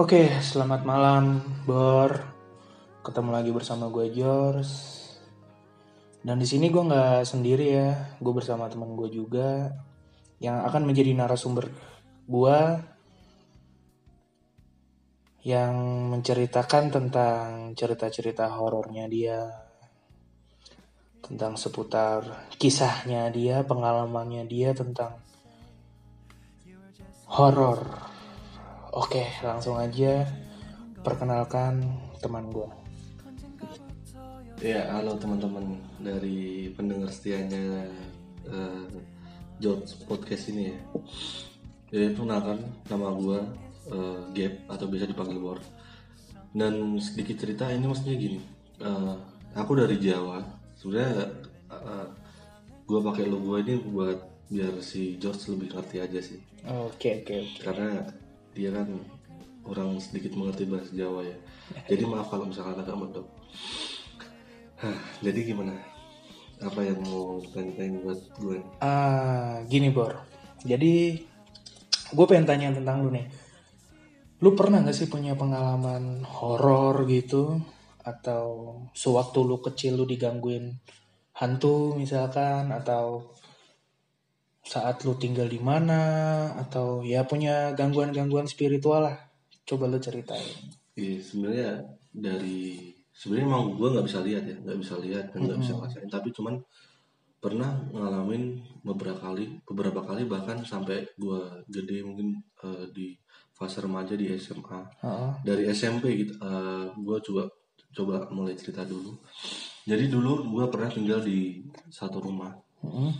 Oke, selamat malam, Bor. Ketemu lagi bersama gue George. Dan di sini gue nggak sendiri ya, gue bersama teman gue juga yang akan menjadi narasumber gue yang menceritakan tentang cerita-cerita horornya dia, tentang seputar kisahnya dia, pengalamannya dia tentang horor. Oke, langsung aja perkenalkan teman gue. Ya, halo teman-teman dari pendengar setianya eh, George Podcast ini ya. Jadi kenalkan nama gua eh, Gap atau biasa dipanggil Bor. Dan sedikit cerita ini maksudnya gini. eh, aku dari Jawa. Sebenarnya eh, gua pakai logo ini buat biar si George lebih ngerti aja sih. Oke, oke, oke. Karena dia kan orang sedikit mengerti bahasa Jawa ya. Jadi maaf kalau misalkan agak medok. Jadi gimana? Apa yang mau tanya-tanya buat gue? Ah, gini Bor. Jadi gue pengen tanya tentang lu nih. Lu pernah gak sih punya pengalaman horor gitu? Atau sewaktu lu kecil lu digangguin hantu misalkan? Atau saat lu tinggal di mana? Atau ya punya gangguan-gangguan spiritual lah. Coba lu ceritain. Iya, sebenarnya dari sebenarnya emang gue nggak bisa lihat ya, nggak bisa lihat dan nggak bisa ngerasain. Tapi cuman pernah ngalamin beberapa kali, beberapa kali bahkan sampai gue gede mungkin eh, di fase remaja di SMA. Heeh. Dari SMP gitu, gue coba coba mulai cerita dulu. Jadi dulu gue pernah tinggal di satu rumah. Heeh.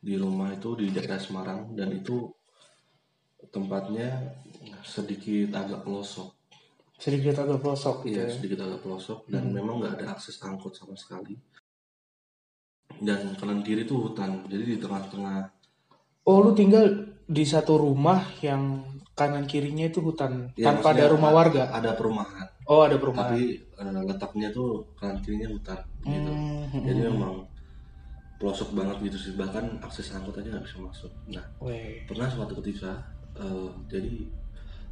Di rumah itu di daerah Semarang dan itu tempatnya sedikit agak pelosok Sedikit agak pelosok gitu iya ya. sedikit agak pelosok dan memang nggak ada akses angkot sama sekali dan kanan kiri itu hutan jadi di tengah-tengah Oh, lu tinggal di satu rumah yang kanan kirinya itu hutan ya, tanpa ada rumah warga. ada perumahan Oh, ada perumahan. tapi eh, letaknya tuh kanan kirinya hutan gitu Hmm, jadi memang pelosok banget gitu sih. Bahkan akses angkot aja nggak bisa masuk. Nah Weh. pernah suatu ketika eh, jadi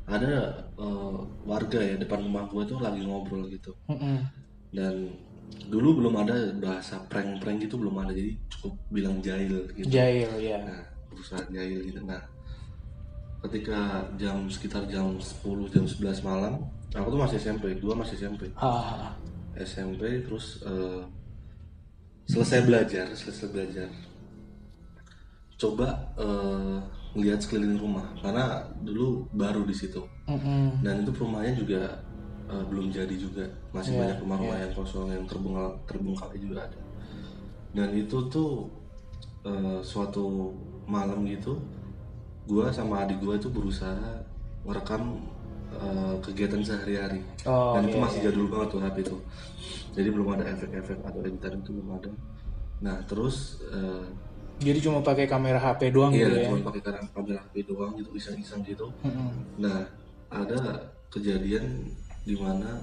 ada eh, warga ya depan rumah gue tuh lagi ngobrol gitu. Mm-mm. dan dulu belum ada bahasa prank-prank gitu belum ada. Jadi cukup bilang jahil gitu. Jail ya. nah berusaha jahil gitu. Nah ketika jam sekitar jam 10 jam 11 malam aku tuh masih SMP gua masih SMP Ah, SMP terus eh, selesai belajar selesai belajar. Coba eh, lihat sekeliling rumah karena dulu baru di situ. Mm-mm. dan itu rumahnya juga eh, belum jadi juga. Masih Iya, banyak rumah-rumah yang kosong yang terbengkalai terbengkalai juga ada. Dan itu tuh eh, suatu malam gitu gua sama adik gua itu berusaha merekam eh, kegiatan sehari-hari. Oh, dan itu iya, masih jadul banget tuh HP itu jadi belum ada efek-efek atau editan itu belum ada nah terus eh, Jadi cuma pakai kamera HP doang iya gitu ya. cuma pakai kamera kamera HP doang gitu iseng-iseng gitu nah ada kejadian di mana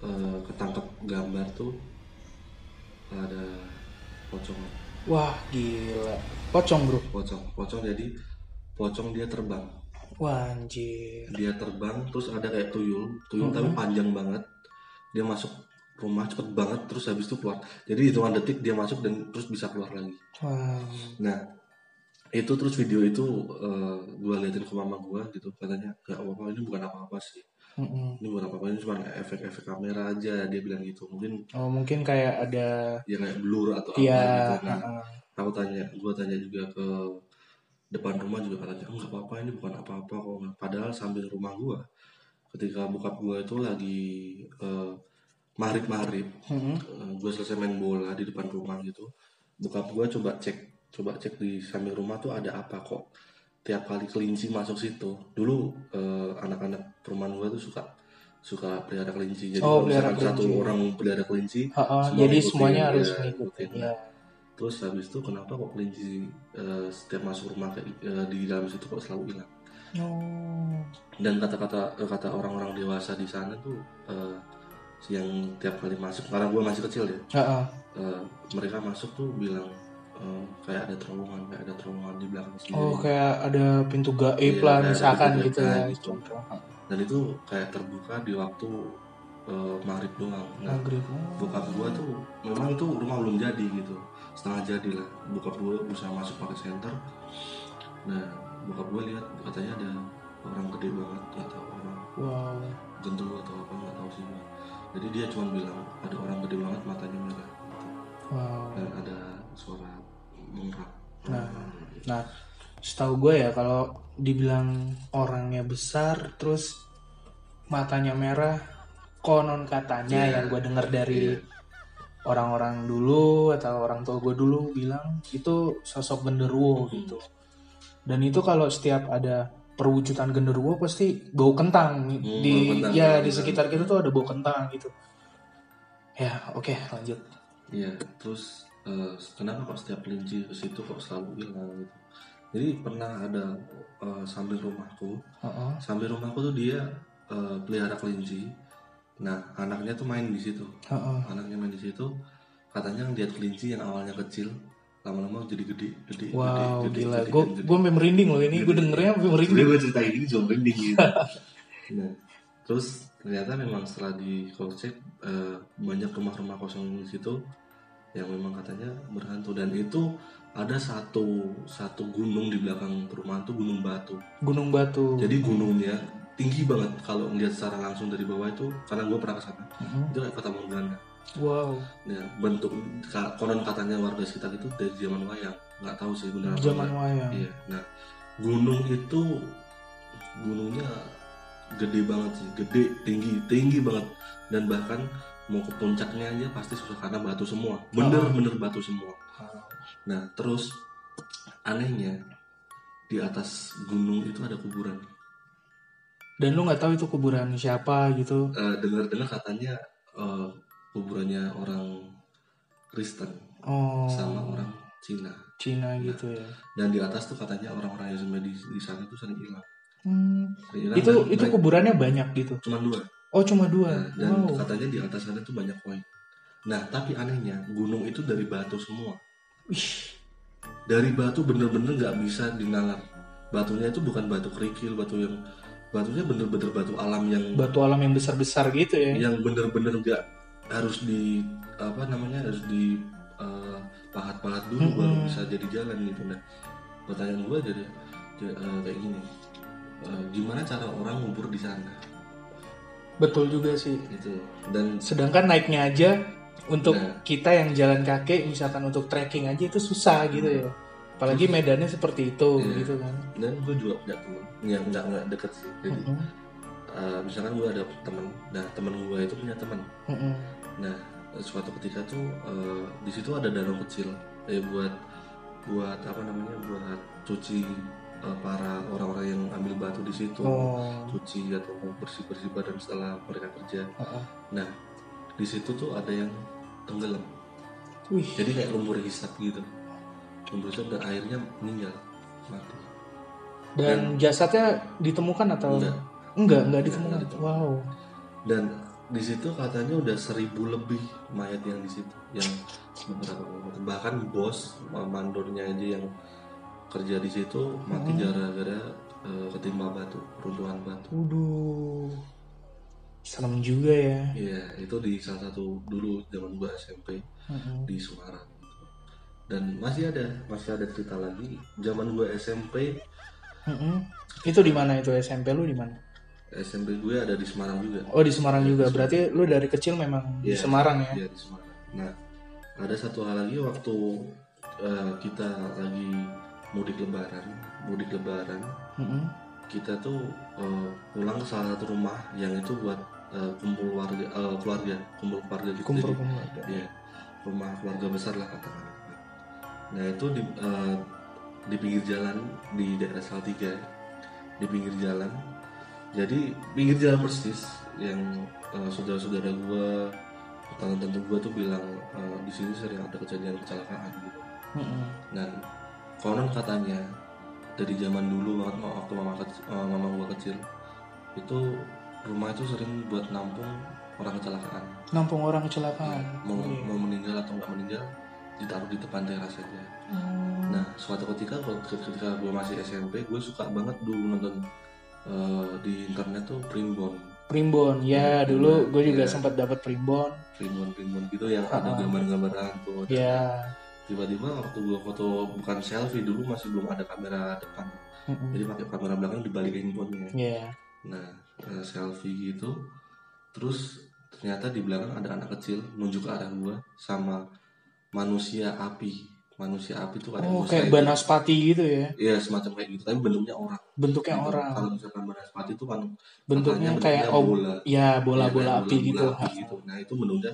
eh, ketangkep gambar tuh ada pocong Wah, gila. Pocong, Bro. pocong pocong jadi pocong dia terbang Wah, anjir. dia terbang terus ada kayak tuyul tuyul tapi panjang banget dia masuk rumah cepet banget terus habis itu keluar. Jadi hitungan detik dia masuk dan terus bisa keluar lagi. Wah. nah itu terus video itu gue liatin ke mama gue gitu. Katanya nggak apa-apa ini bukan apa-apa sih. Mm-mm. ini bukan apa-apa ini cuma efek-efek kamera aja dia bilang gitu. Mungkin Oh, mungkin kayak ada ya kayak blur atau apa Iya, gitu nah ah, aku tanya gue tanya juga ke depan rumah juga katanya nggak apa-apa ini bukan apa-apa kok. Padahal samping rumah gue ketika bokap gue itu lagi eh, maghrib maghrib mm-mm. gue selesai main bola di depan rumah gitu bokap gue coba cek coba cek di samping rumah tuh ada apa kok tiap kali kelinci masuk situ dulu eh, anak-anak perumahan gue tuh suka suka pelihara kelinci jadi Oh, kalau satu orang pelihara kelinci Ah, ah, semua jadi ngikutin, semuanya ya, harus. Nah, Ya. terus habis itu kenapa kok kelinci eh, setiap masuk rumah kayak eh, di dalam situ kok selalu hilang Oh. dan kata-kata eh, kata orang-orang dewasa di sana tuh eh, yang tiap kali masuk karena gue masih kecil ya. Ah, ah. eh, mereka masuk tuh bilang eh, kayak ada terowongan kayak ada terowongan di belakang sendiri Oh kayak ada pintu gaib Iya, lah misalkan gitu ya gitu. dan itu kayak terbuka di waktu eh, maghrib doang. Nah maghrib bokap gua tuh memang tuh rumah belum jadi gitu. Setengah jadi lah. Bokap gua bisa masuk pakai senter. Nah bokap gua lihat katanya ada orang gede banget nggak tahu orang wow. gendut atau apa nggak tahu sih. Jadi dia cuma bilang ada orang gede banget matanya merah gitu. wow dan ada suara mengrak Nah. nah setahu gue ya kalau dibilang orangnya besar terus matanya merah konon katanya Iya. yang gue dengar dari Iya. orang-orang dulu atau orang tua gue dulu bilang itu sosok genderuwo gitu dan itu kalau setiap ada perwujudan genderuwo pasti bau kentang di bau kentang, ya bau di sekitar kita tuh ada bau kentang gitu ya oke lanjut Iya, terus eh, kenapa kok setiap kelinci ke situ kok selalu hilang gitu? Jadi pernah ada eh, samping rumahku, Heeh. samping rumahku tuh dia eh, pelihara kelinci. Nah, anaknya tuh main di situ. Heeh. Anaknya main di situ, katanya ngeliat kelinci yang awalnya kecil, lama-lama jadi gede, gede, wow gede, gede, gila gue gue merinding loh ini gue dengernya merinding gue cerita ini juga merinding gitu. nah, terus ternyata memang setelah di cross check eh, banyak rumah-rumah kosong di situ yang memang katanya berhantu dan itu ada satu satu gunung di belakang perumahan tuh gunung batu. Gunung Batu Jadi gunungnya tinggi banget kalau ngeliat secara langsung dari bawah itu karena gue pernah ke sana Mhm. itu kayak kota. Wow Nah, bentuk konon katanya warga sekitar itu dari zaman wayang nggak tahu sih benar apa zaman wayang Iya. Nah, gunung itu gunungnya gede banget sih, gede, tinggi, tinggi banget. Dan bahkan mau ke puncaknya aja pasti susah karena batu semua. Bener-bener batu semua. Nah, terus anehnya di atas gunung itu ada kuburan. dan lu nggak tahu itu kuburan siapa gitu Eh, Dengar-dengar katanya eh, kuburannya orang Kristen oh sama orang Cina. Cina gitu ya Dan di atas tuh katanya orang-orang yang di, di sana tuh sering hilang. Hmm, Sering hilang itu dan itu mereka- kuburannya banyak gitu cuma dua. oh cuma dua Nah, dan wow katanya di atas sana tuh banyak koin. Nah, tapi anehnya gunung itu dari batu semua. Wih, Dari batu bener-bener nggak bisa dinalar. Batunya itu bukan batu kerikil, batu yang batunya bener-bener batu alam yang batu alam yang besar besar gitu ya yang bener-bener nggak harus di apa namanya harus di eh, pahat-pahat dulu Mm-mm. baru bisa jadi jalan gitu. Nah, pertanyaan gue jadi eh, kayak gini. Eh, gimana cara orang ngubur di sana betul juga sih gitu dan sedangkan naiknya aja untuk Nah. kita yang jalan kaki misalkan untuk trekking aja itu susah gitu ya apalagi medannya seperti itu Iya. gitu kan dan gue juga punya temen yang nggak nggak deket sih jadi Mm-mm. uh, misalkan gue ada temen nah temen gue itu punya temen Mm-mm. Nah suatu ketika tuh uh, di situ ada danau kecil eh buat buat apa namanya buat cuci uh, para orang-orang yang ambil batu di situ. Oh. Cuci atau bersih bersih badan setelah mereka kerja. Heeh. nah di situ tuh ada yang tenggelam. Wih. Jadi kayak lumpur hisap gitu. Lumpur hisap dan airnya meninggal mati. Dan jasadnya ditemukan atau Enggak. enggak enggak Enggak, ditemukan? enggak ditemukan. wow. Dan di situ katanya udah seribu lebih mayat yang di situ yang bahkan bos mandornya aja yang kerja di situ mati Hmm. gara-gara eh, ketimpa batu runtuhan batu. Waduh. Serem juga ya. Iya itu di salah satu dulu zaman gua SMP Mm-mm. di Semarang. Dan masih ada masih ada cerita lagi. Zaman gua SMP Mm-mm. itu di mana itu? SMP lu di mana SMP gue ada di Semarang juga oh di Semarang juga berarti lu dari kecil memang di Iya, Semarang ya Iya di Semarang. Nah, ada satu hal lagi waktu eh, kita lagi mudik lebaran, mudik lebaran, Mm-mm. kita tuh eh, pulang ke salah satu rumah yang itu buat eh, kumpul warga, eh, keluarga, kumpul keluarga gitu. kumpul Jadi, keluarga Iya, rumah keluarga besar lah katakan. Nah itu di eh, di pinggir jalan di daerah Salatiga, di pinggir jalan. Jadi pinggir jalan persis yang eh, saudara-saudara gue, tetangga-tetangga gue tuh bilang eh, di sini sering ada kejadian kecelakaan gitu. Mm-mm. Nah konon katanya dari zaman dulu banget waktu mama kecil, mama gue kecil itu rumah itu sering buat nampung orang kecelakaan nampung orang kecelakaan mau Iya. mau meninggal atau nggak meninggal ditaruh di depan teras saja. Oh. Nah suatu ketika ketika gue masih SMP gue suka banget dulu nonton eh, di internet tuh primbon Primbon, ya Hmm, dulu gue juga iya. sempat dapat primbon. primbon primbon gitu yang ada Ah. gambar-gambar hantu Ya. tiba-tiba waktu gua foto bukan selfie dulu masih belum ada kamera depan Mm-mm. jadi pakai kamera belakang dibalik handphonenya Ya. nah eh, selfie gitu terus ternyata di belakang ada anak kecil nunjuk ke arah gua sama manusia api manusia api tuh kayak Oh, kayak banaspati gitu ya. Iya semacam kayak gitu tapi bentuknya orang Bentuknya Gitu. orang. kalau misalkan banaspati itu kan Bentuknya katanya kayak bentuknya ob- bola ya Iya, bola-bola kayak api gitu. bola-bola api gitu. nah itu bentuknya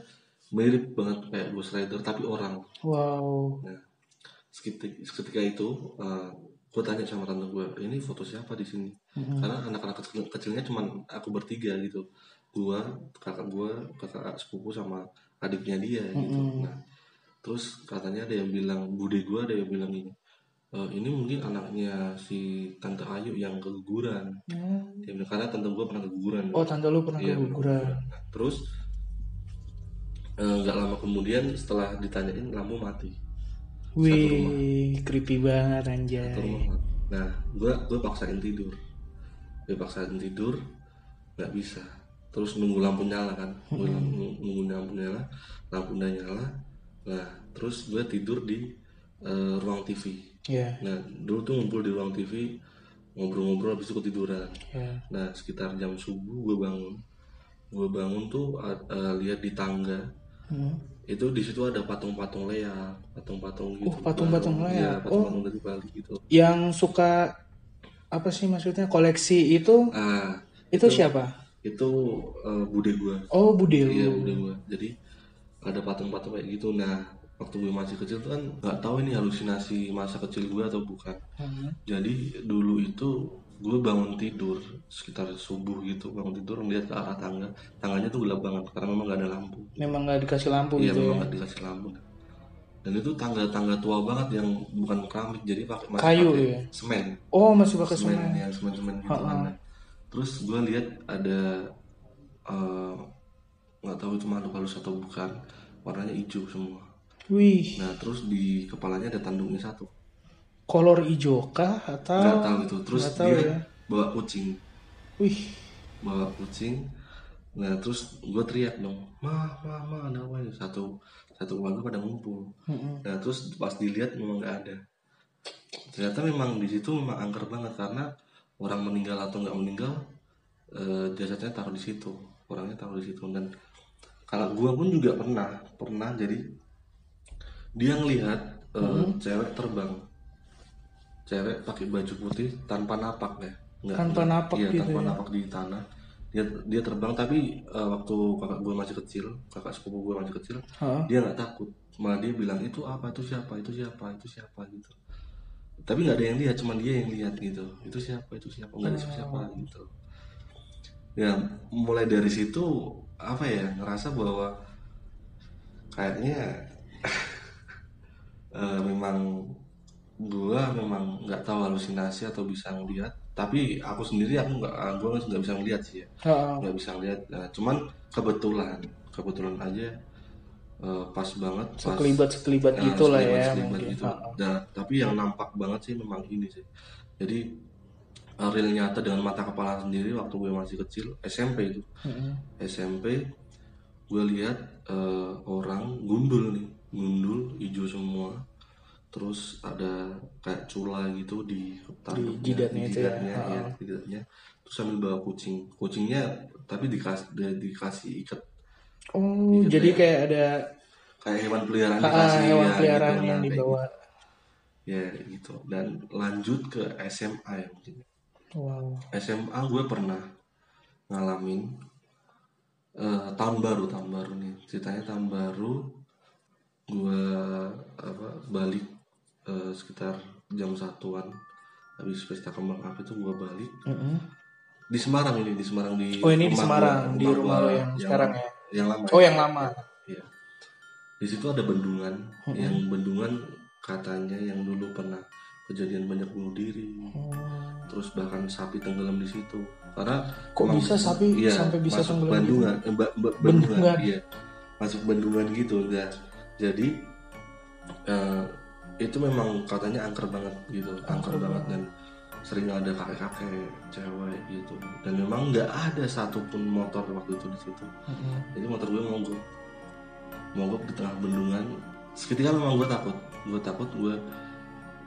mirip banget kayak Ghost Rider tapi orang Wow. seketika, seketika itu gue tanya sama tante gue ini foto siapa di sini Mm-mm. karena anak-anak kecil, kecilnya cuma aku bertiga gitu gue kakak gue kakak sepupu sama adiknya dia gitu Mm-mm. nah terus katanya ada yang bilang bude gue ada yang bilang ini "E, ini mungkin anaknya si tante Ayu yang keguguran Hmm. dia bilang karena tante gue pernah keguguran Oh, tante lu pernah Iya, keguguran. Nah, terus eh, nggak lama kemudian setelah ditanyain lampu mati Wih, creepy banget anjay. Nah, gue gue paksain tidur. Gue paksain tidur, nggak bisa. Terus nunggu lampu nyala kan, gue nunggu, nunggu lampu nyala, lampu udah nyala. Nah, terus gue tidur di eh, ruang TV. Ya, Nah, dulu tuh ngumpul di ruang TV, ngobrol-ngobrol habis itu ketiduran. ya. Nah, sekitar jam subuh gue bangun. Gue bangun tuh eh, lihat di tangga Hmm. itu di situ ada patung-patung Lea, patung-patung gitu. Oh, patung-patung baru. Lea. Iya, Oh. patung-patung dari Bali gitu. Yang suka apa sih maksudnya koleksi itu Ah, itu siapa? itu eh, bude gua Oh, Bude iya lu. bude gua jadi ada patung-patung kayak gitu nah waktu gue masih kecil tuh kan nggak tahu ini halusinasi masa kecil gue atau bukan Hmm. jadi dulu itu gue bangun tidur sekitar subuh gitu bangun tidur melihat ke arah tangga tangganya tuh gelap banget karena memang gak ada lampu Memang nggak dikasih lampu iya gitu memang ya. nggak dikasih lampu dan itu tangga-tangga tua banget yang bukan keramik jadi pakai masih Kayu pakai ya? semen Oh, masih pakai semen semen. yang semen-semen gitu Ha-ha. kan terus gue lihat ada eh, nggak tahu itu makhluk halus atau bukan. Warnanya hijau semua. Wih, nah terus di kepalanya ada tanduknya satu. Kolor hijau kah atau nggak tahu itu. Terus tahu dia ya. bawa kucing. Wih, bawa kucing. Nah terus gue teriak dong mah mah mah ada apa ini? Satu satu keluarga pada ngumpul. Mm-mm. nah terus pas dilihat memang nggak ada. Ternyata memang di situ memang angker banget karena orang meninggal atau nggak meninggal eh, jasadnya taruh di situ. Orangnya taruh di situ dan kalau gua pun juga pernah pernah jadi dia ngelihat eh, cewek terbang. Cewek pakai baju putih tanpa napak ya nggak Tanpa napak iya, gitu tanpa ya. napak di tanah. Dia dia terbang tapi eh, waktu kakak gue masih kecil kakak sepupu gue masih kecil Hah? dia nggak takut. Malah dia bilang itu apa? Itu siapa? Itu siapa? Itu siapa? gitu. Tapi nggak ada yang lihat cuma dia yang lihat gitu. Itu siapa? Itu siapa? Nggak ada siapa siapa gitu. Ya mulai dari situ apa ya ngerasa bahwa kayaknya eh, memang gua memang nggak tahu halusinasi atau bisa ngelihat tapi aku sendiri aku nggak gua nggak bisa ngelihat sih ya nggak bisa ngelihat Nah, cuman kebetulan kebetulan aja eh, pas banget pas sekelibat sekelibat Nah, gitu lah ya mungkin. gitu. Ha-ha. Nah, tapi yang nampak banget sih memang ini sih. Jadi real nyata dengan mata kepala sendiri waktu gue masih kecil SMP itu Mm-mm. SMP gue lihat uh, orang gundul nih gundul hijau semua terus ada kayak cula gitu di tanduknya, jidatnya itu ya. jidatnya, ya, jidatnya. terus sambil bawa kucing kucingnya tapi dikasih dikasih ikat Oh, Gitu jadi ya. kayak ada kayak hewan peliharaan ha, dikasih hewan ya, peliharaan gitu, yang nah, dibawa. ya gitu dan lanjut ke SMA ya mungkin Wow. SMA gue pernah ngalamin eh, tahun baru tahun baru nih ceritanya tahun baru gue apa balik eh, sekitar jam satuan habis pesta kembang api itu gue balik Mm-mm. di Semarang ini di Semarang di Oh ini di Semarang, gua- di rumah lo yang sekarang ya? yang lama Oh ya. yang lama. Iya. Di situ ada bendungan, Mm-mm. yang bendungan katanya yang dulu pernah kejadian banyak bunuh diri, Hmm. terus bahkan sapi tenggelam di situ. Karena Kok bisa sapi iya, sampai bisa masuk tenggelam gitu? bendungan, eh, ba- ba- Bendungan. bendungan, iya, masuk bendungan gitu. Nah, jadi eh, itu memang katanya angker banget gitu, angker, Angker banget dan sering ada kakek-kakek cewek gitu dan memang nggak ada satupun motor waktu itu di situ Mm-mm. jadi motor gue mogok mogok di tengah bendungan seketika memang gue takut gue takut gue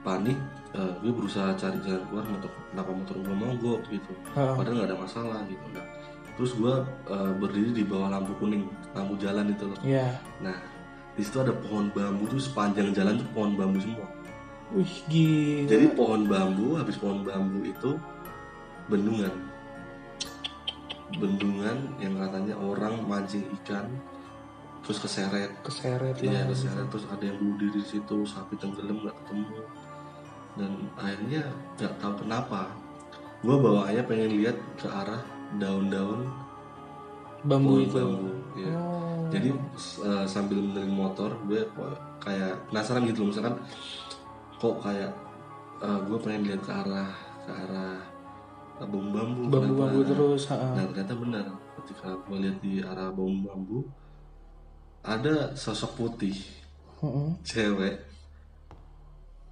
panik eh, gue berusaha cari jalan keluar motor kenapa motor gue mogok gitu. Ha. padahal nggak ada masalah gitu. Nah terus gue eh, berdiri di bawah lampu kuning lampu jalan itu loh. Ya. nah di situ ada pohon bambu tuh sepanjang jalan tuh pohon bambu semua. Wih gila. jadi pohon bambu habis pohon bambu itu bendungan. Bendungan yang katanya orang mancing ikan terus keseret. Keseret iya keseret. Terus ada yang bunuh diri di situ sapi tenggelam nggak ketemu dan akhirnya nggak tahu kenapa gue bawaannya pengen lihat ke arah daun-daun Bambu pohon itu. bambu ya. Oh. jadi uh, sambil benerin motor gue kayak penasaran gitu loh misalkan kok kayak uh, gue pengen lihat ke arah ke arah uh, bambu-bambu bambu-bambu terus. ha. nah ternyata benar ketika gue lihat di arah bambu-bambu ada sosok putih Mm-mm. cewek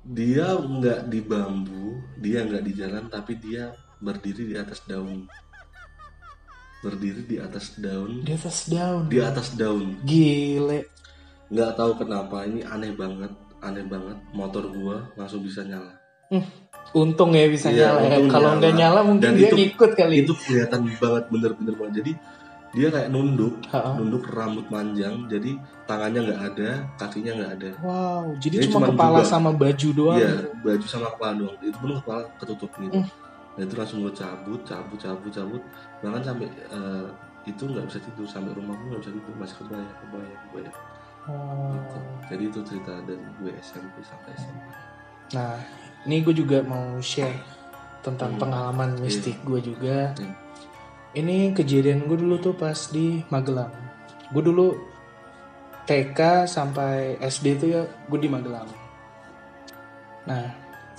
dia nggak di bambu dia nggak di jalan tapi dia berdiri di atas daun berdiri di atas daun Di atas daun. di atas daun Gile. nggak tahu kenapa ini aneh banget aneh banget motor gua langsung bisa nyala Untung ya bisa Iya, nyala ya. untung Kalau nyala. nggak nyala mungkin Dan dia itu- ngikut kali. itu kelihatan banget bener-bener banget jadi dia kayak nunduk Ha-ha. nunduk rambut panjang jadi tangannya nggak ada kakinya nggak ada Wow, jadi Dia cuma kepala dua. sama baju doang. Iya, gitu. baju sama kepala doang. Itu pun kepala ketutup gitu. Hmm. Dan itu langsung gue cabut, cabut, cabut, cabut. Bahkan sampai eh, itu nggak bisa tidur sampai rumah gue nggak bisa tidur masih kebayang, kebayang, kebayang. Oh. Gitu. Jadi itu cerita dari gue SMP sampai SMA. Nah, ini gue juga mau share tentang Hmm. pengalaman mistik gue juga. Hmm. Ini kejadian gue dulu tuh pas di Magelang. Gue dulu TK sampai SD tuh ya gue di Magelang. Nah,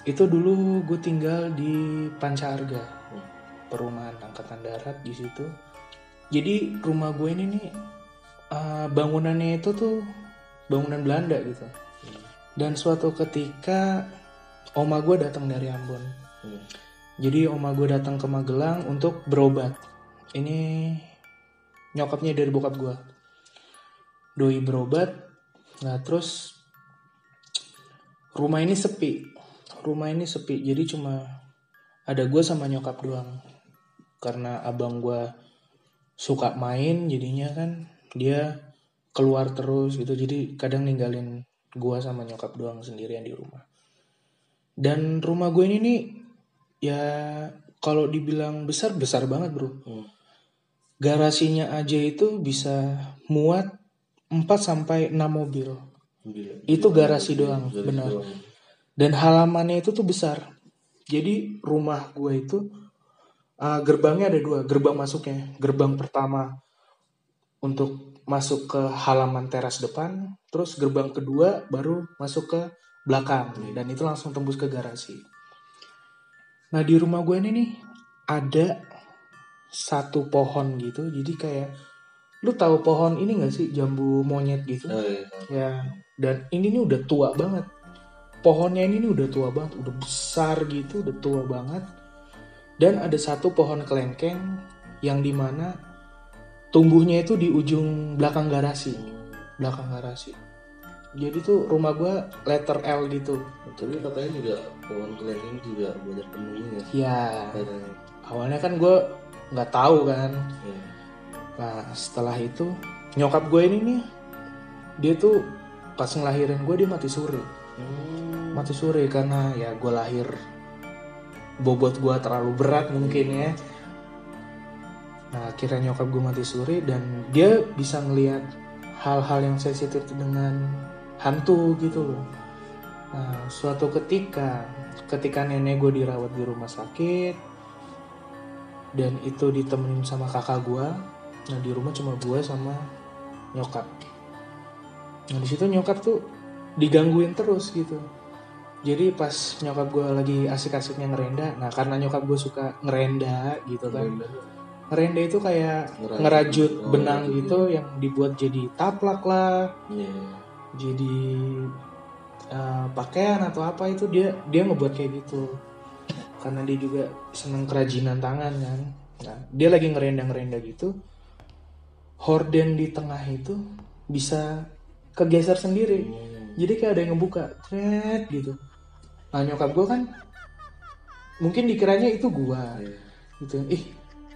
itu dulu gue tinggal di Pancarga, perumahan angkatan darat di situ. Jadi rumah gue ini nih uh, bangunannya itu tuh bangunan Belanda gitu. Dan suatu ketika oma gue datang dari Ambon. Hmm. Jadi oma gue datang ke Magelang untuk berobat. Ini nyokapnya dari bokap gue. Doi berobat. Nah terus rumah ini sepi. Rumah ini sepi. Jadi cuma ada gue sama nyokap doang. Karena abang gue suka main jadinya kan dia keluar terus gitu. Jadi kadang ninggalin gue sama nyokap doang sendirian di rumah. Dan rumah gue ini nih ya kalau dibilang besar besar banget bro Hmm. Garasinya aja itu bisa muat 4 sampai 6 mobil Gila. Itu Gila. garasi doang, Garasi benar. doang. dan halamannya itu tuh besar jadi rumah gue itu uh, gerbangnya ada dua gerbang masuknya gerbang pertama untuk masuk ke halaman teras depan terus gerbang kedua baru masuk ke belakang dan itu langsung tembus ke garasi nah di rumah gue ini nih ada satu pohon gitu jadi kayak lu tahu pohon ini gak sih jambu monyet gitu Oh, iya. Ya, dan ini nih udah tua banget. Pohonnya ini nih udah tua banget, udah besar gitu, udah tua banget. Dan ada satu pohon kelengkeng yang di mana tumbuhnya itu di ujung belakang garasi, belakang garasi. Jadi tuh rumah gua letter L gitu. Tapi katanya juga pohon kelengkeng juga banyak penunggunya. Ya, Katanya. awalnya kan gua nggak tahu kan. Iya. Nah, setelah itu nyokap gue ini nih, dia tuh pas ngelahirin gue dia mati suri. Hmm. mati suri karena ya gue lahir bobot gue terlalu berat mungkin ya nah akhirnya nyokap gue mati suri dan dia bisa ngelihat hal-hal yang sensitif dengan hantu gitu loh nah suatu ketika ketika nenek gue dirawat di rumah sakit dan itu ditemenin sama kakak gue nah di rumah cuma gue sama nyokap. Nah di situ nyokap tuh digangguin terus gitu. Jadi pas nyokap gue lagi asik-asiknya ngerenda nah karena nyokap gue suka ngerenda gitu kan. Ngerenda itu kayak Ngerajut. ngerajut Oh, benang ngerajut, gitu yang dibuat jadi taplak lah. Iya. jadi eh, pakaian atau apa itu dia dia ngebuat kayak gitu karena dia juga seneng kerajinan tangan kan? Nah dia lagi ngerenda-ngerenda gitu horden di tengah itu bisa kegeser sendiri. Jadi kayak ada yang ngebuka thread gitu. Nah nyokap gue kan mungkin dikiranya itu gua. Iya. gitu. Ih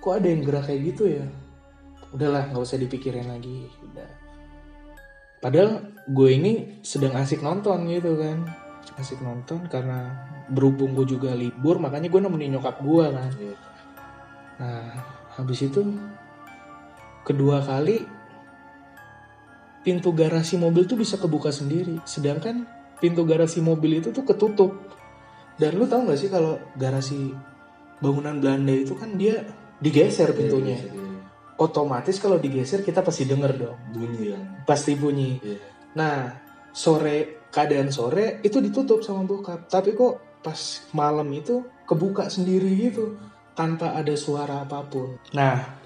kok ada yang gerak kayak gitu ya? Udahlah nggak usah dipikirin lagi. Udah. Padahal gue ini sedang asik nonton gitu kan. Asik nonton karena berhubung gue juga libur makanya gue nemenin nyokap gue kan. Iya. nah habis itu kedua kali pintu garasi mobil tuh bisa kebuka sendiri. Sedangkan pintu garasi mobil itu tuh ketutup. Dan lu tahu nggak sih kalau garasi bangunan Belanda itu kan dia digeser pintunya? Iya, iya, iya. otomatis kalau digeser kita pasti denger dong. Bunyi kan? Pasti bunyi. Nah sore keadaan sore itu ditutup sama bokap. Tapi kok pas malam itu kebuka sendiri gitu tanpa ada suara apa pun. Nah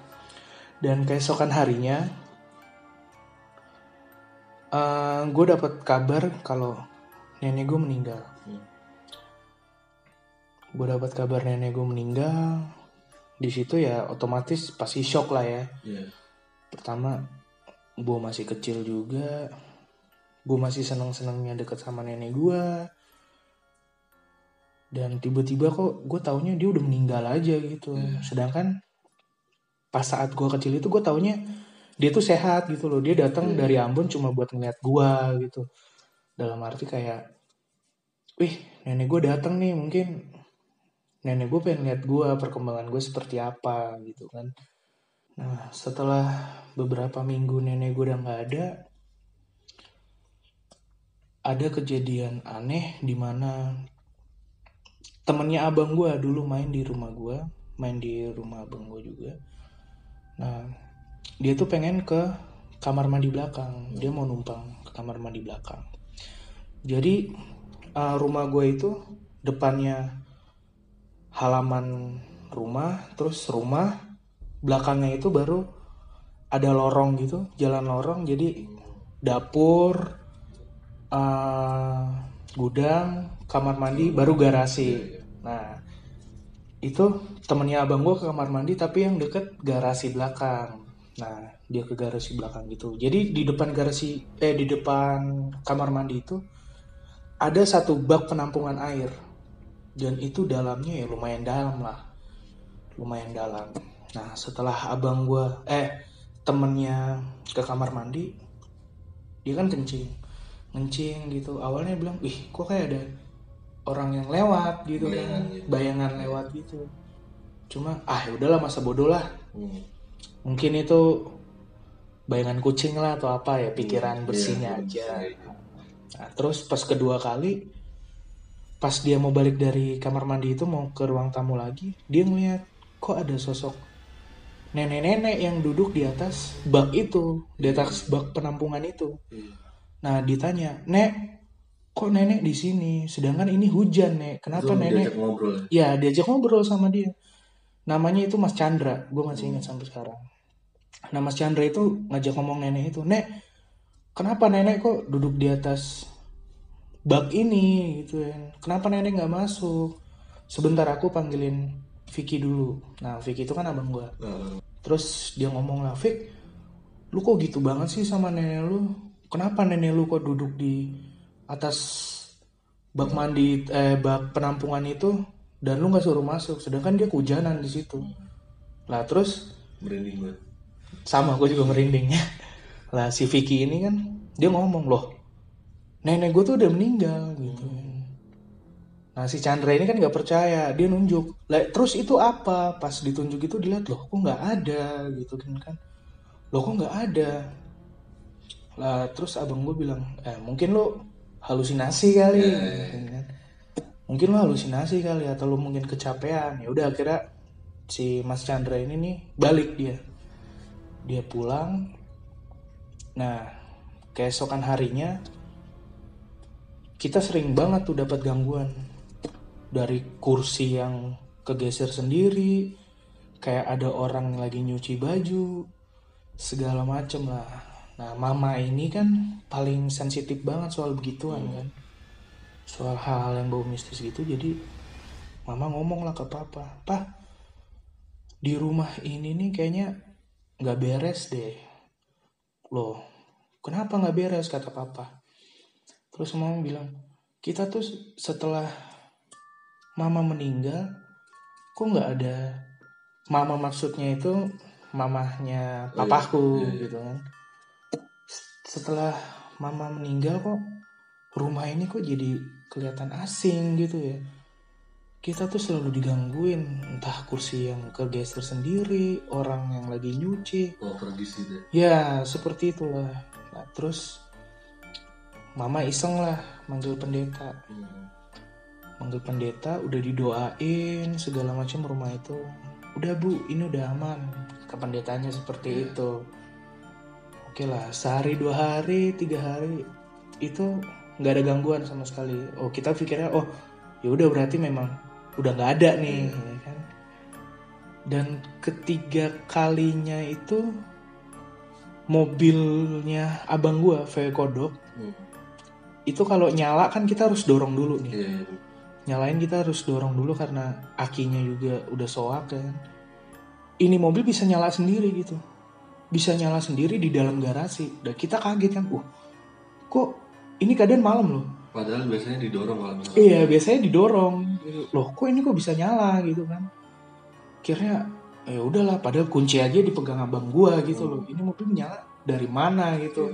dan keesokan harinya gue dapat kabar kalau nenek gue meninggal. Hmm. gue dapat kabar nenek gue meninggal. Di situ ya otomatis pasti shock lah ya. Iya. pertama gue masih kecil juga. Gue masih seneng senengnya deket sama nenek gue dan tiba-tiba kok gue taunya dia udah meninggal aja gitu Iya. sedangkan pas saat gue kecil itu gue taunya dia tuh sehat gitu loh dia datang Iya. dari Ambon cuma buat ngeliat gue gitu dalam arti kayak wih nenek gue datang nih mungkin nenek gue pengen lihat gue perkembangan gue seperti apa gitu kan nah setelah beberapa minggu nenek gue udah nggak ada ada kejadian aneh di mana temennya abang gue dulu main di rumah gue main di rumah abang gue juga. Nah dia tuh pengen ke kamar mandi belakang. Dia mau numpang ke kamar mandi belakang. Jadi uh, rumah gue itu depannya halaman rumah terus rumah belakangnya itu baru ada lorong gitu jalan lorong. Jadi dapur uh, gudang kamar mandi baru garasi. Nah itu temennya abang gue ke kamar mandi tapi yang deket garasi belakang. Nah dia ke garasi belakang gitu. Jadi di depan garasi eh di depan kamar mandi itu ada satu bak penampungan air. Dan itu dalamnya ya lumayan dalam lah. Lumayan dalam. Nah setelah abang gue eh temennya ke kamar mandi dia kan kencing kencing gitu awalnya bilang ih kok kayak ada orang yang lewat gitu Bayangan kan gitu. bayangan lewat gitu cuma ah ya udahlah masa bodoh lah Hmm. mungkin itu bayangan kucing lah atau apa ya pikiran Iya, bersihnya iya, aja. Nah, terus pas kedua kali pas dia mau balik dari kamar mandi itu mau ke ruang tamu lagi dia ngeliat kok ada sosok nenek-nenek yang duduk di atas bak itu di atas bak penampungan itu Iya. Nah ditanya nek kok nenek di sini? Sedangkan ini hujan nek. Kenapa Itu nenek? diajak ngobrol ya? ya diajak ngobrol sama dia. Namanya itu Mas Chandra. Gue masih ingat sampai sekarang. Nah Mas Chandra itu ngajak ngomong nenek itu nek kenapa nenek kok duduk di atas bak ini? Gitu ya kenapa nenek nggak masuk? Sebentar aku panggilin Vicky dulu. Nah Vicky itu kan abang gue Nah, terus dia ngomong lah Vic lu kok gitu banget sih sama nenek lu kenapa nenek lu kok duduk di atas bak mandi eh bak penampungan itu dan lu nggak suruh masuk? Sedangkan dia kehujanan di situ. Lah terus? Merinding gue sama gue juga merindingnya lah si Vicky ini kan dia ngomong loh nenek gue tuh udah meninggal gitu. Nah si Chandra ini kan nggak percaya dia nunjuk. Lah terus itu apa? Pas ditunjuk itu dilihat loh kok nggak ada? Gitu kan kan. Loh kok nggak ada lah terus abang gue bilang eh mungkin lo halusinasi kali gitu kan. mungkin lo halusinasi kali atau lo mungkin kecapean. Ya udah akhirnya si Mas Chandra ini nih balik dia. Dia pulang. Nah keesokan harinya kita sering banget tuh dapat gangguan dari kursi yang kegeser sendiri kayak ada orang lagi nyuci baju segala macem lah nah mama ini kan paling sensitif banget soal begituan kan? Soal hal-hal yang bau mistis gitu jadi mama ngomong lah ke papa pak di rumah ini nih kayaknya nggak beres deh. Loh kenapa nggak beres? kata papa. Terus mama bilang kita tuh setelah mama meninggal kok nggak ada mama maksudnya itu mamahnya papaku iya, iya. gitu kan setelah mama meninggal kok rumah ini kok jadi kelihatan asing gitu ya. Kita tuh selalu digangguin entah kursi yang kegeser sendiri orang yang lagi nyuci. Oh tradisi deh. Ya seperti itulah. Nah terus mama iseng lah manggil pendeta. Hmm. manggil pendeta udah didoain segala macam rumah itu. Udah bu ini udah aman. Ke pendetanya seperti Iya. itu oke lah sehari dua hari tiga hari itu nggak ada gangguan sama sekali oh kita pikirnya oh ya udah berarti memang udah nggak ada nih Iya. ya kan dan ketiga kalinya itu mobilnya abang gua VW Kodok Hmm. itu kalau nyala kan kita harus dorong dulu nih Iya, iya. nyalain kita harus dorong dulu karena akinya juga udah soak kan ini mobil bisa nyala sendiri gitu bisa nyala sendiri di dalam garasi. Dan kita kaget kan uh kok ini keadaan malam loh? Padahal biasanya didorong kalau misalnya. iya biasanya didorong. Loh kok ini kok bisa nyala gitu kan? Akhirnya ya udahlah padahal kunci aja dipegang abang gua gitu loh. Ini mobil nyala dari mana? gitu.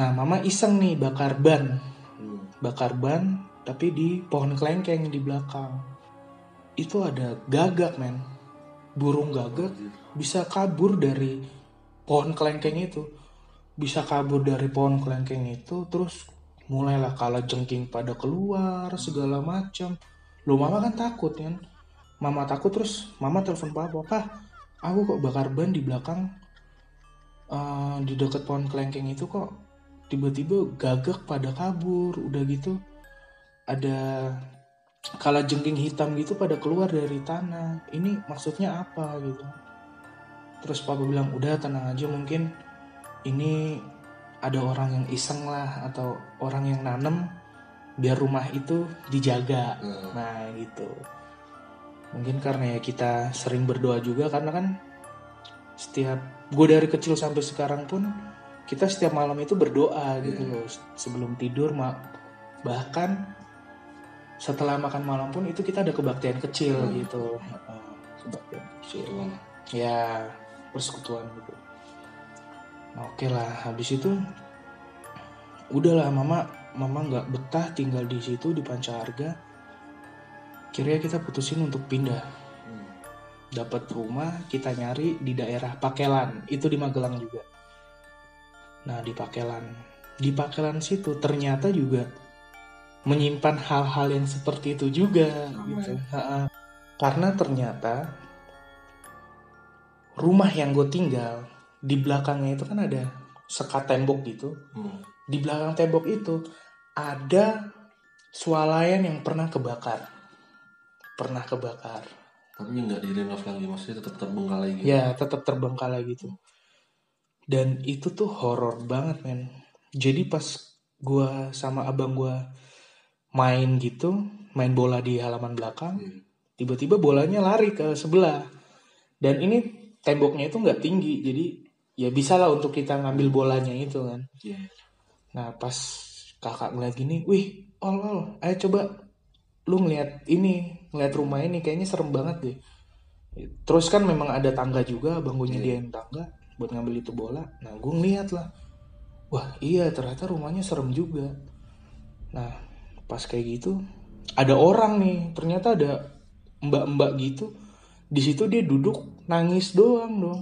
Nah mama iseng nih bakar ban. Hmm. bakar ban tapi di pohon kelengkeng di belakang. Itu ada gagak men. Burung gagak bisa kabur dari pohon kelengkeng itu. Bisa kabur dari pohon kelengkeng itu terus mulailah kala jengking pada keluar segala macam. Lo mama kan takut kan? Mama takut terus mama telepon papa papa aku kok bakar ban di belakang eh, di dekat pohon kelengkeng itu kok tiba-tiba gagak pada kabur udah gitu. Ada kala jengking hitam gitu pada keluar dari tanah. Ini maksudnya apa gitu terus papa bilang udah tenang aja mungkin ini ada orang yang iseng lah atau orang yang nanem biar rumah itu dijaga. Nah, nah gitu. Mungkin karena ya kita sering berdoa juga karena kan setiap gue dari kecil sampai sekarang pun kita setiap malam itu berdoa gitu Iya. loh sebelum tidur ma- bahkan setelah makan malam pun itu kita ada kebaktian kecil Hmm. gitu. Kebaktian kecil. Ya persekutuan gitu. Nah, oke lah habis itu udahlah mama mama nggak betah tinggal di situ di Pancaharga kira kita putusin untuk pindah. Hmm. dapat rumah kita nyari di daerah Pakelan. Itu di Magelang juga. Nah di Pakelan. Di Pakelan situ ternyata juga menyimpan hal-hal yang seperti itu juga Sama gitu. ya? Karena ternyata rumah yang gue tinggal di belakangnya itu kan ada sekat tembok gitu Hmm. di belakang tembok itu ada swalayan yang pernah kebakar pernah kebakar Tapi nggak direnov lagi, maksudnya tetap terbengkalai gitu. ya tetap terbengkalai gitu dan itu tuh horor banget men jadi pas gua sama abang gua main gitu main bola di halaman belakang Iya. tiba-tiba bolanya lari ke sebelah dan ini temboknya itu nggak tinggi jadi ya bisa lah untuk kita ngambil bolanya itu kan Iya. Nah pas kakak ngeliat gini, wih, ol ol, ayo coba lu ngeliat ini, ngeliat rumah ini kayaknya serem banget deh. Terus kan memang ada tangga juga, bang gue nyediain tangga buat ngambil itu bola. Nah gue ngeliat lah, wah iya ternyata rumahnya serem juga. Nah pas kayak gitu, ada orang nih, ternyata ada mbak-mbak gitu. Di situ dia duduk nangis doang dong.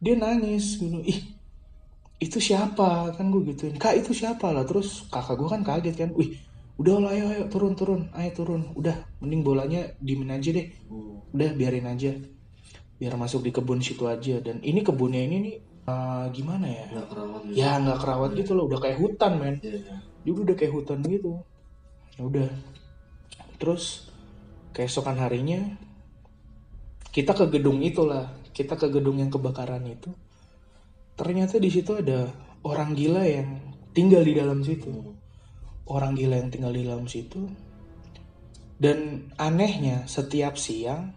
Dia nangis gitu. Ih itu siapa? Kan gue gituin. Kak itu siapa lah? Terus kakak gue kan kaget kan. Wih udah lah ayo ayo turun turun. Ayo turun. Udah mending bolanya dimin aja deh. Udah biarin aja. Biar masuk di kebun situ aja. Dan ini kebunnya ini nih eh, gimana ya? Nggak kerawat gitu. ya nggak kerawat gitu loh. Udah kayak hutan men. Iya, iya. dia udah kayak hutan gitu. Ya udah. Terus keesokan harinya kita ke gedung itulah kita ke gedung yang kebakaran itu. Ternyata di situ ada orang gila yang tinggal di dalam situ. Orang gila yang tinggal di dalam situ. Dan anehnya setiap siang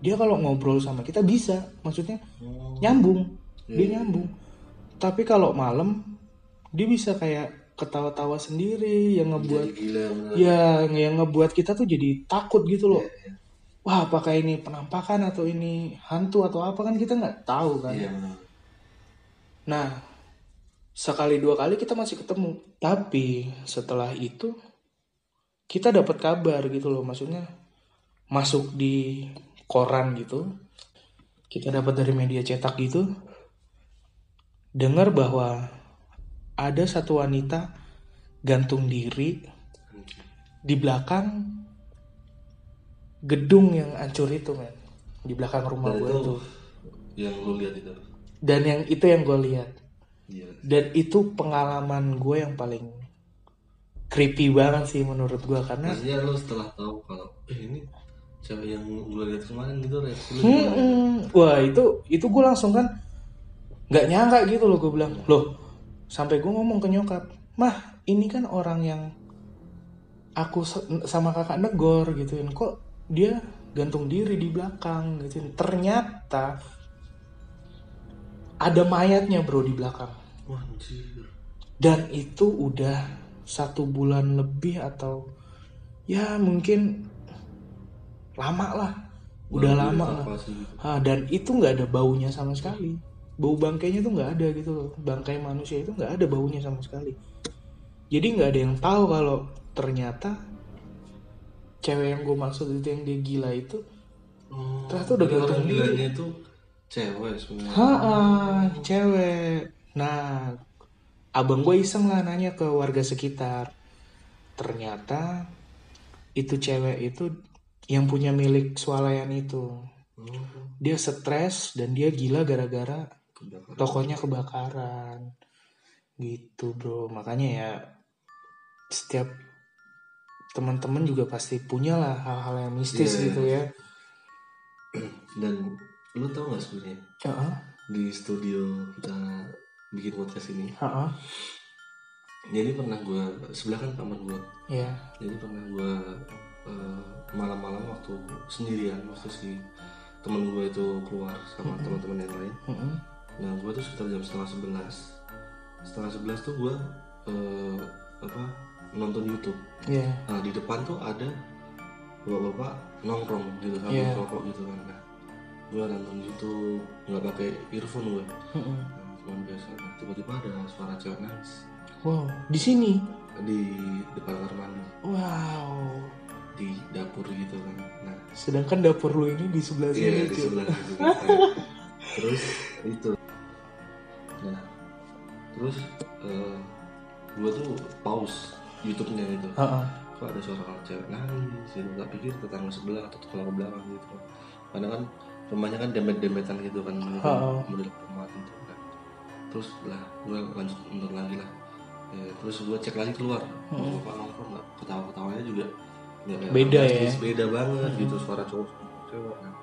dia kalau ngobrol sama kita bisa. Maksudnya Oh, nyambung. Dia Iya. nyambung. Tapi kalau malam dia bisa kayak ketawa-tawa sendiri yang ngebuat gila ya yang ngebuat kita tuh jadi takut gitu loh. Iya, wah apakah ini penampakan atau ini hantu atau apa? Kan kita nggak tahu kan Iya benar. nah sekali dua kali kita masih ketemu. Tapi setelah itu kita dapat kabar gitu loh maksudnya masuk di koran gitu. Kita dapat dari media cetak gitu. Dengar bahwa ada satu wanita gantung diri di belakang gedung yang hancur itu men di belakang rumah gue itu tuh yang lu lihat itu. dan yang itu yang gue lihat Iya. dan itu pengalaman gue yang paling creepy banget sih menurut gue karena Maksudnya lu setelah tahu kalau eh ini cewek yang gue lihat kemarin gitu reaksi lu gimana? Hmm, wah itu itu gue langsung kan nggak nyangka gitu loh gue bilang loh sampai gue ngomong ke nyokap mah ini kan orang yang aku sama kakak negor gituin kok dia gantung diri di belakang gituin ternyata ada mayatnya bro di belakang. Anjir. dan itu udah satu bulan lebih atau ya mungkin lama lah. Udah Baru lama lah. gitu. Ah, dan itu nggak ada baunya sama sekali. Bau bangkainya tuh nggak ada gitu loh. Bangkai manusia itu nggak ada baunya sama sekali. Jadi nggak ada yang tahu kalau ternyata cewek yang gue maksud itu yang dia gila itu Oh, Ternyata udah diri. gilanya itu cewek sebenarnya. ha cewek nah abang gue iseng lah nanya ke warga sekitar ternyata itu cewek itu yang punya milik swalayan itu Oh, dia stres dan dia gila gara-gara kebakaran. tokonya kebakaran gitu bro makanya ya setiap teman-teman juga pasti punya lah hal-hal yang mistis Iya. gitu ya Dan lu tau gak sebenarnya Heeh, di studio kita bikin podcast ini. heeh, Jadi pernah gue sebelah kan kamar gue. ya Jadi pernah gue malam-malam waktu sendirian waktu si temen gue itu keluar sama teman-teman yang lain. heeh, Nah gue tuh sekitar jam setengah sebelas. Setengah sebelas tuh gue eh, apa nonton YouTube. ya Nah di depan tuh ada bapak-bapak nongkrong gitu sambil Iya. rokok gitu kan. Nah, gue nonton YouTube nggak pakai earphone gue. Nah, cuman biasa. Tiba-tiba ada suara cewek nangis wow di sini di depan kamar mandi wow di dapur gitu kan. Nah sedangkan dapur lu ini di sebelah sini iya di sebelah gitu. terus itu. Nah terus gue tuh pause YouTube-nya gitu. Heeh, kok ada suara cewek nangis gitu tak pikir tetangga sebelah atau tetangga belakang gitu karena kan rumahnya kan demet-demetan gitu kan model, Ha-ha. model rumah gitu kan terus lah gue lanjut nonton lagi lah Ya, terus gue cek lagi keluar Hmm. bapak nongkrong nggak ketawa ketawanya juga kayak Beda orang ya? beda banget Hmm. gitu suara cowok cewek nah,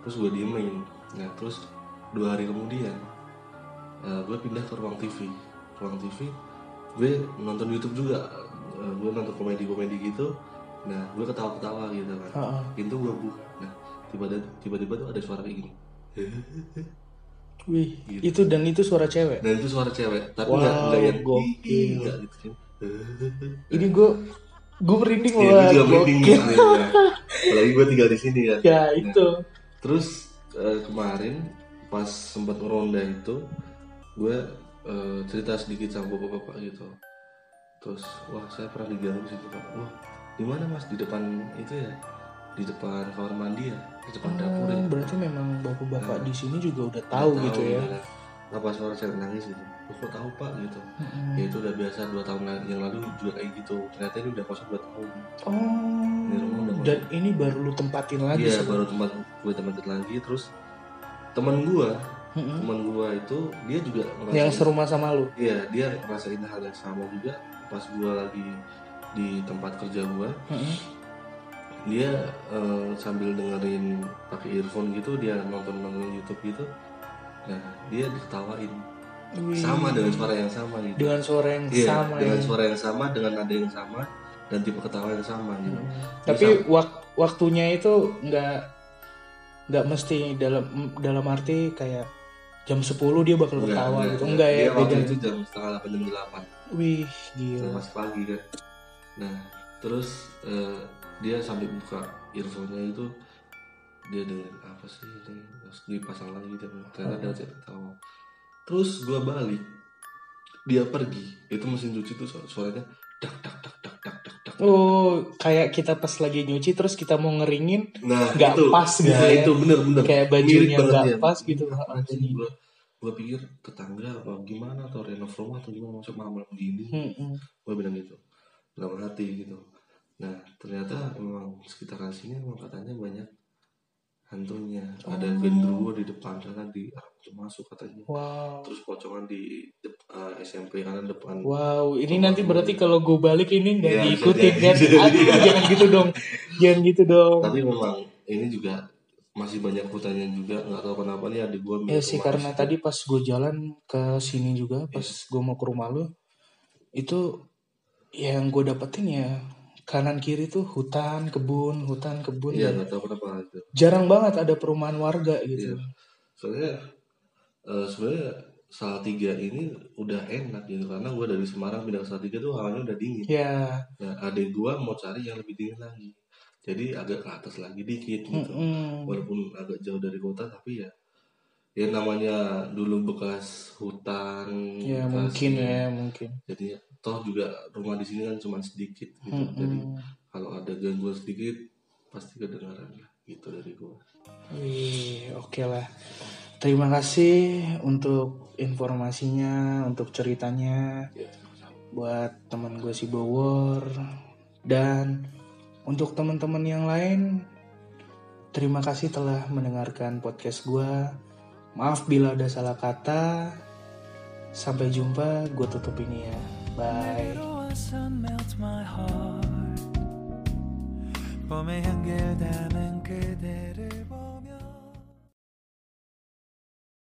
terus gue diemin nah terus dua hari kemudian eh, gue pindah ke ruang TV ruang TV gue nonton YouTube juga Eh, gue nonton komedi-komedi gitu nah gue ketawa-ketawa gitu kan heeh. pintu gue buka nah tiba-tiba tiba-tiba tuh ada suara kayak gini Wih, Gitu. itu dan itu suara cewek. dan itu suara cewek tapi Wow, nggak nggak yang gokil. Gitu kan Ini gue gue merinding Iya, gue loh. juga merinding gitu ya. apalagi gue tinggal di sini kan Ya itu. terus eh, kemarin pas sempat ngeronda itu gue eh, cerita sedikit sama bapak-bapak gitu. Terus wah saya pernah diganggu situ pak. Wah di mana mas? Di depan itu ya? Di depan kamar mandi ya? Di depan dapur ya? Oh, berarti memang bapak-bapak di sini juga udah tahu Nggak gitu ya. apa suara cewek nangis gitu? "Oh, kok tahu pak? Gitu. Mm-mm. ya itu udah biasa dua tahun yang lalu juga kayak gitu. Ternyata ini udah kosong dua tahun. Ini rumah Oh, udah dan ini baru lu tempatin lagi iya baru tempat gue tempatin lagi. Terus teman gue Mm-mm. teman gue itu dia juga Yang ngerasain- serumah sama lu. Iya, dia ngerasain hal yang sama juga pas gue lagi di tempat kerja gue. Mm-mm. Dia eh, sambil dengerin pakai earphone gitu, dia nonton nonton YouTube gitu. Nah, dia diketawain Wih. sama dengan suara yang sama gitu. Dengan suara yang Iya, sama dengan ya. suara yang sama, dengan nada yang sama. dan tipe ketawa yang sama gitu Tapi wak- waktunya itu nggak nggak mesti dalam dalam arti kayak jam 10 dia bakal ketawa gitu. Enggak ya, dia waktu itu jam setengah delapan jam delapan. Wih, gila. masih pagi kan. Nah terus eh, dia sambil buka earphone-nya itu dia dengerin apa sih ini? Terus dipasang lagi dia ternyata ada chat ketawa. Terus gua balik dia pergi. Itu mesin cuci tuh suara- suaranya dak dak dak dak dak Oh, kayak kita pas lagi nyuci terus kita mau ngeringin nah nggak itu pas gitu nah, ya. itu bener bener kayak bajunya nggak dia. pas gitu. Anjing, Jadi, gua gua pikir tetangga apa gimana atau renov rumah atau gimana masuk malam-malam gini Mm-mm. gue bilang gitu dalam hati gitu nah ternyata memang sekitaran sini memang katanya banyak hantunya ada Oh. genderuwo di depan sana di masuk katanya Wow. terus pocongan di dep- eh, SMP kanan depan Wow, ini nanti berarti kalau gue balik ini nggak Iya, bisa diikutin kan? Aduh, jangan gitu dong, jangan gitu dong. tapi memang ini juga masih banyak hutannya juga nggak tahu kenapa nih adik gue Ya sih karena tadi pas gue jalan ke sini juga, pas Iya. gue mau ke rumah lu, itu yang gue dapetin ya kanan kiri tuh hutan, kebun, hutan, kebun. iya nggak tahu kenapa itu Jarang banget ada perumahan warga gitu. Iya. soalnya eh, sebenarnya Salatiga ini udah enak gitu karena gue dari Semarang pindah ke Salatiga tuh hawanya udah dingin Ya, Nah, adik gua mau cari yang lebih dingin lagi. Jadi agak ke atas lagi dikit gitu. mm-mm. Walaupun agak jauh dari kota tapi ya ya namanya dulu bekas hutan. ya bekas- mungkin ya mungkin. Jadi toh juga rumah di sini kan cuma sedikit gitu. Jadi Mm-mm. kalau ada gangguan sedikit pasti kedengaran lah gitu dari gua. Wih, oke lah. Terima kasih untuk informasinya, untuk ceritanya buat teman gue si Bowor dan untuk teman-teman yang lain. Terima kasih telah mendengarkan podcast gue. Maaf bila ada salah kata. Sampai jumpa, gue tutup ini ya. Bye. sun melts my heart 봄의 향기를 담은 그대를 보